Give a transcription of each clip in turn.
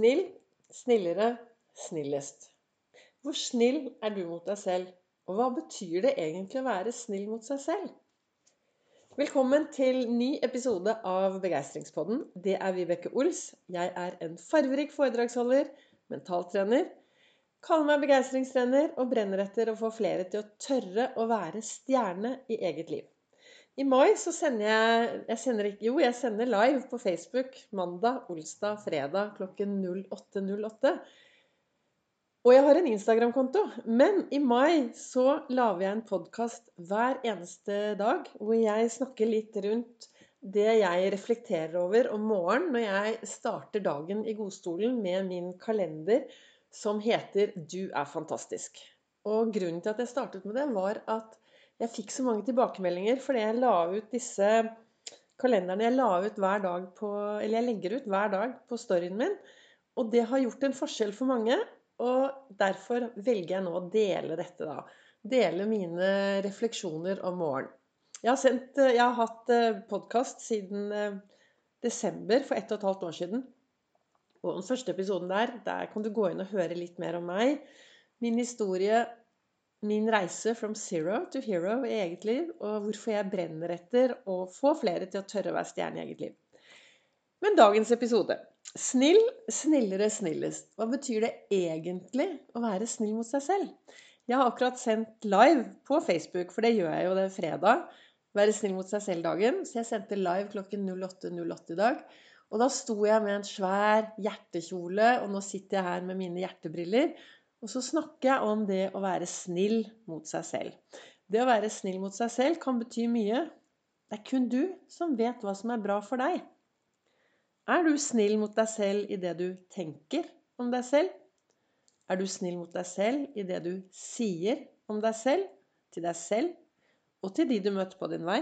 Snill, snillere, snillest. Hvor snill er du mot deg selv? Og hva betyr det egentlig å være snill mot seg selv? Velkommen til ny episode av Begeistringspodden. Det er Vibeke Ols. Jeg er en farverik foredragsholder, mentaltrener. Kaller meg begeistringstrener og brenner etter å få flere til å tørre å være stjerne i eget liv. I mai så sender jeg, jeg sender Jo, jeg sender live på Facebook mandag, olsdag, fredag klokken 08.08. Og jeg har en Instagram-konto. Men i mai så lager jeg en podkast hver eneste dag hvor jeg snakker litt rundt det jeg reflekterer over om morgenen når jeg starter dagen i godstolen med min kalender som heter 'Du er fantastisk'. Og grunnen til at jeg startet med det, var at jeg fikk så mange tilbakemeldinger fordi jeg la ut disse kalenderne jeg la ut hver dag på Eller jeg legger ut hver dag på storyen min. Og det har gjort en forskjell for mange. Og derfor velger jeg nå å dele dette, da. Dele mine refleksjoner om morgenen. Jeg har, sendt, jeg har hatt eh, podkast siden eh, desember for ett og et halvt år siden. Og den første episoden der, der kan du gå inn og høre litt mer om meg. Min historie, min reise from zero to hero i eget liv, og hvorfor jeg brenner etter å få flere til å tørre å være stjerne i eget liv. Men dagens episode Snill, snillere, snillest. Hva betyr det egentlig å være snill mot seg selv? Jeg har akkurat sendt live på Facebook, for det gjør jeg jo det fredag. Være snill mot seg selv-dagen. Så jeg sendte live klokken 08.08 08 i dag. Og da sto jeg med en svær hjertekjole, og nå sitter jeg her med mine hjertebriller og så snakker jeg om det å være snill mot seg selv. Det å være snill mot seg selv kan bety mye. Det er kun du som vet hva som er bra for deg. Er du snill mot deg selv i det du tenker om deg selv? Er du snill mot deg selv i det du sier om deg selv, til deg selv og til de du møter på din vei?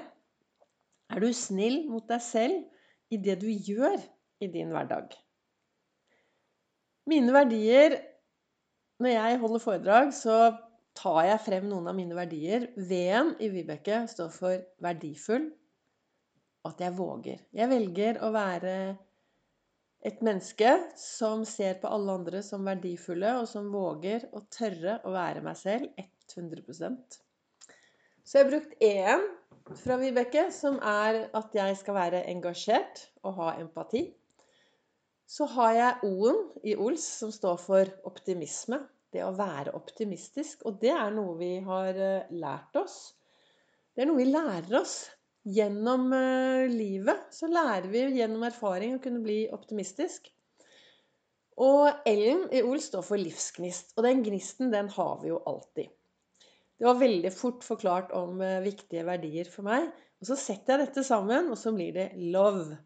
Er du snill mot deg selv i det du gjør i din hverdag? Mine verdier når jeg holder foredrag, så tar jeg frem noen av mine verdier. V-en i Vibeke står for verdifull, og at jeg våger. Jeg velger å være et menneske som ser på alle andre som verdifulle, og som våger å tørre å være meg selv 100% Så jeg har brukt E-en fra Vibeke, som er at jeg skal være engasjert og ha empati. Så har jeg O-en i Ols, som står for optimisme. Det å være optimistisk. Og det er noe vi har eh, lært oss. Det er noe vi lærer oss. Gjennom eh, livet så lærer vi gjennom erfaring å kunne bli optimistisk. Og L-en i Ols står for livsgnist. Og den gnisten, den har vi jo alltid. Det var veldig fort forklart om eh, viktige verdier for meg. Og så setter jeg dette sammen, og så blir det love.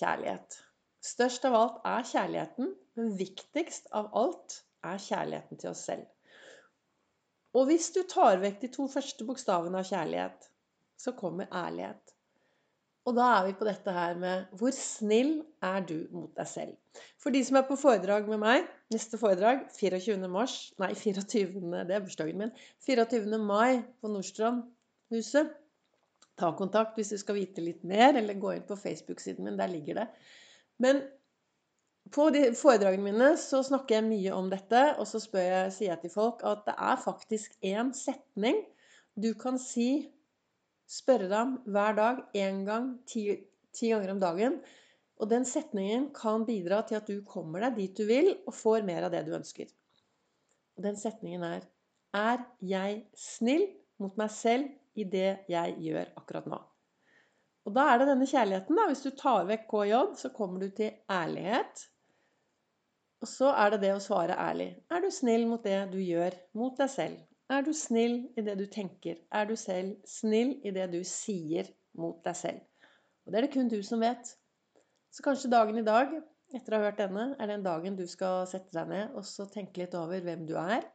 Kjærlighet. Størst av alt er kjærligheten, men viktigst av alt er kjærligheten til oss selv. Og hvis du tar vekk de to første bokstavene av kjærlighet, så kommer ærlighet. Og da er vi på dette her med hvor snill er du mot deg selv? For de som er på foredrag med meg, neste foredrag 24. mars Nei, 24. det er bursdagen min. 24. mai på Nordstrandhuset. Ta kontakt hvis du skal vite litt mer, eller gå inn på Facebook-siden min. Der ligger det. Men på de foredragene mine så snakker jeg mye om dette, og så jeg, sier jeg til folk at det er faktisk én setning du kan si Spørre dem hver dag én gang, ti, ti ganger om dagen. Og den setningen kan bidra til at du kommer deg dit du vil, og får mer av det du ønsker. Og den setningen er Er jeg snill mot meg selv i det jeg gjør akkurat nå? Og da er det denne kjærligheten, da. Hvis du tar vekk KJ, så kommer du til ærlighet. Og så er det det å svare ærlig. Er du snill mot det du gjør mot deg selv? Er du snill i det du tenker? Er du selv snill i det du sier mot deg selv? Og det er det kun du som vet. Så kanskje dagen i dag, etter å ha hørt denne, er den dagen du skal sette deg ned og så tenke litt over hvem du er,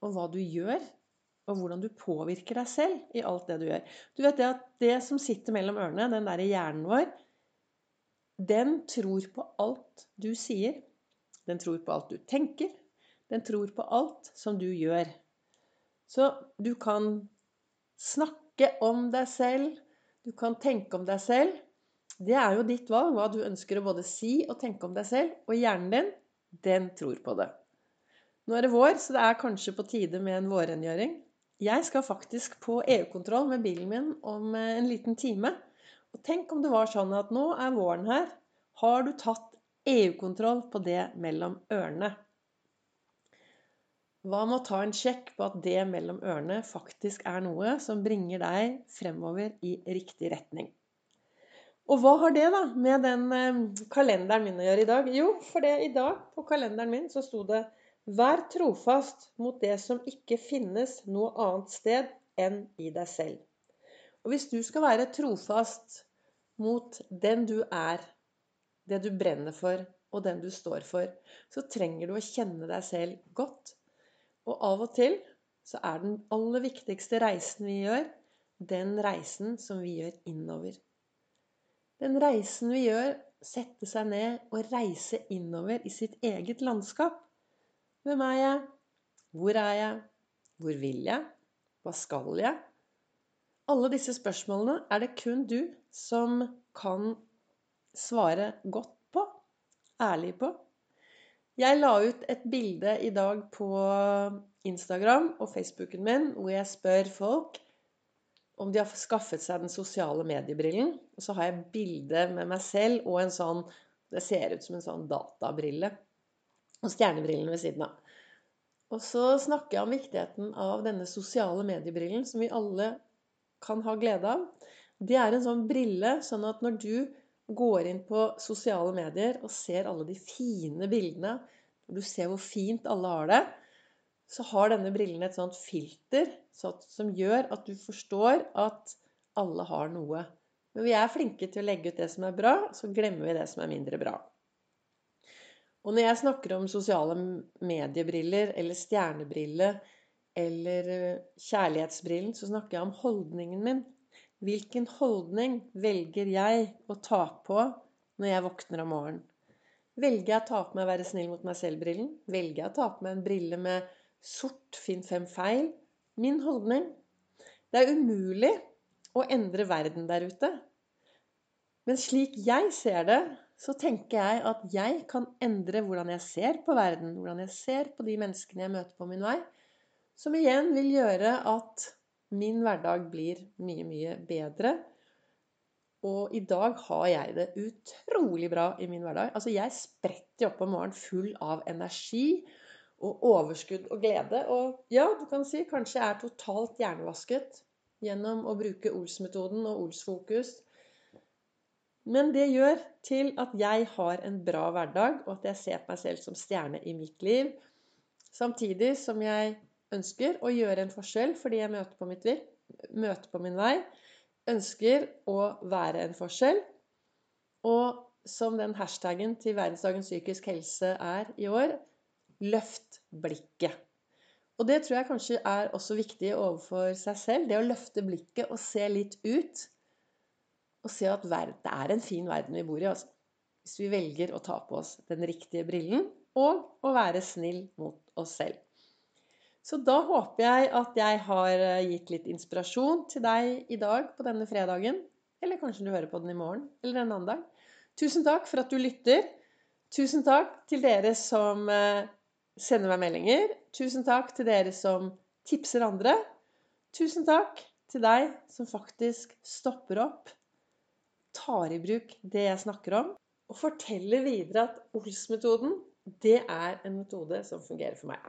og hva du gjør og hvordan du påvirker deg selv i alt det du gjør. Du vet det at det som sitter mellom ørene, den derre hjernen vår, den tror på alt du sier. Den tror på alt du tenker. Den tror på alt som du gjør. Så du kan snakke om deg selv, du kan tenke om deg selv, Det er jo ditt valg hva du ønsker å både si og tenke om deg selv. Og hjernen din, den tror på det. Nå er det vår, så det er kanskje på tide med en vårrengjøring. Jeg skal faktisk på EU-kontroll med bilen min om eh, en liten time. Og tenk om det var sånn at nå er våren her. Har du tatt EU-kontroll på det mellom ørene? Hva med å ta en sjekk på at det mellom ørene faktisk er noe som bringer deg fremover i riktig retning? Og hva har det da med den eh, kalenderen min å gjøre i dag? Jo, for det i dag på kalenderen min så sto det 'Vær trofast mot det som ikke finnes noe annet sted enn i deg selv'. Og hvis du skal være trofast mot den du er, det du brenner for, og den du står for, så trenger du å kjenne deg selv godt og av og til så er den aller viktigste reisen vi gjør, den reisen som vi gjør innover. Den reisen vi gjør, sette seg ned og reise innover i sitt eget landskap. Hvem er jeg? Hvor er jeg? Hvor vil jeg? Hva skal jeg? Alle disse spørsmålene er det kun du som kan svare godt på, ærlig på. Jeg la ut et bilde i dag på Instagram og Facebooken min hvor jeg spør folk om de har skaffet seg den sosiale mediebrillen. Og så har jeg bilde med meg selv og en sånn Det ser ut som en sånn databrille. Og stjernebrillene ved siden av. Og så snakker jeg om viktigheten av denne sosiale mediebrillen som vi alle kan ha glede av. Det er en sånn brille sånn at når du går inn på sosiale medier og ser alle de fine bildene, og du ser hvor fint alle har det, så har denne brillen et sånt filter som gjør at du forstår at alle har noe. Men vi er flinke til å legge ut det som er bra, så glemmer vi det som er mindre bra. Og når jeg snakker om sosiale mediebriller eller stjernebrille eller eh, kjærlighetsbrillen, så snakker jeg om holdningen min. Hvilken holdning velger jeg å ta på når jeg våkner om morgenen? Velger jeg å ta på meg 'være snill mot meg selv'-brillen? Velger jeg å ta på meg en brille med sort 'finn fem feil'? Min holdning Det er umulig å endre verden der ute. Men slik jeg ser det, så tenker jeg at jeg kan endre hvordan jeg ser på verden, hvordan jeg ser på de menneskene jeg møter på min vei, som igjen vil gjøre at Min hverdag blir mye, mye bedre. Og i dag har jeg det utrolig bra i min hverdag. Altså, jeg spretter opp om morgenen full av energi og overskudd og glede. Og ja, du kan si kanskje jeg er totalt hjernevasket gjennom å bruke Ols-metoden og Ols-fokus. Men det gjør til at jeg har en bra hverdag, og at jeg ser på meg selv som stjerne i mitt liv. Samtidig som jeg ønsker å gjøre en forskjell fordi jeg møter på, mitt, møter på min vei. Ønsker å være en forskjell. Og som den hashtagen til verdensdagen psykisk helse er i år løft blikket. Og det tror jeg kanskje er også viktig overfor seg selv. Det å løfte blikket og se litt ut. Og se at det er en fin verden vi bor i, altså. Hvis vi velger å ta på oss den riktige brillen og å være snill mot oss selv. Så da håper jeg at jeg har eh, gitt litt inspirasjon til deg i dag på denne fredagen. Eller kanskje du hører på den i morgen eller en annen dag. Tusen takk for at du lytter. Tusen takk til dere som eh, sender meg meldinger. Tusen takk til dere som tipser andre. Tusen takk til deg som faktisk stopper opp, tar i bruk det jeg snakker om, og forteller videre at Ols-metoden det er en metode som fungerer for meg.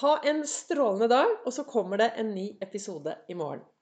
Ha en strålende dag, og så kommer det en ny episode i morgen.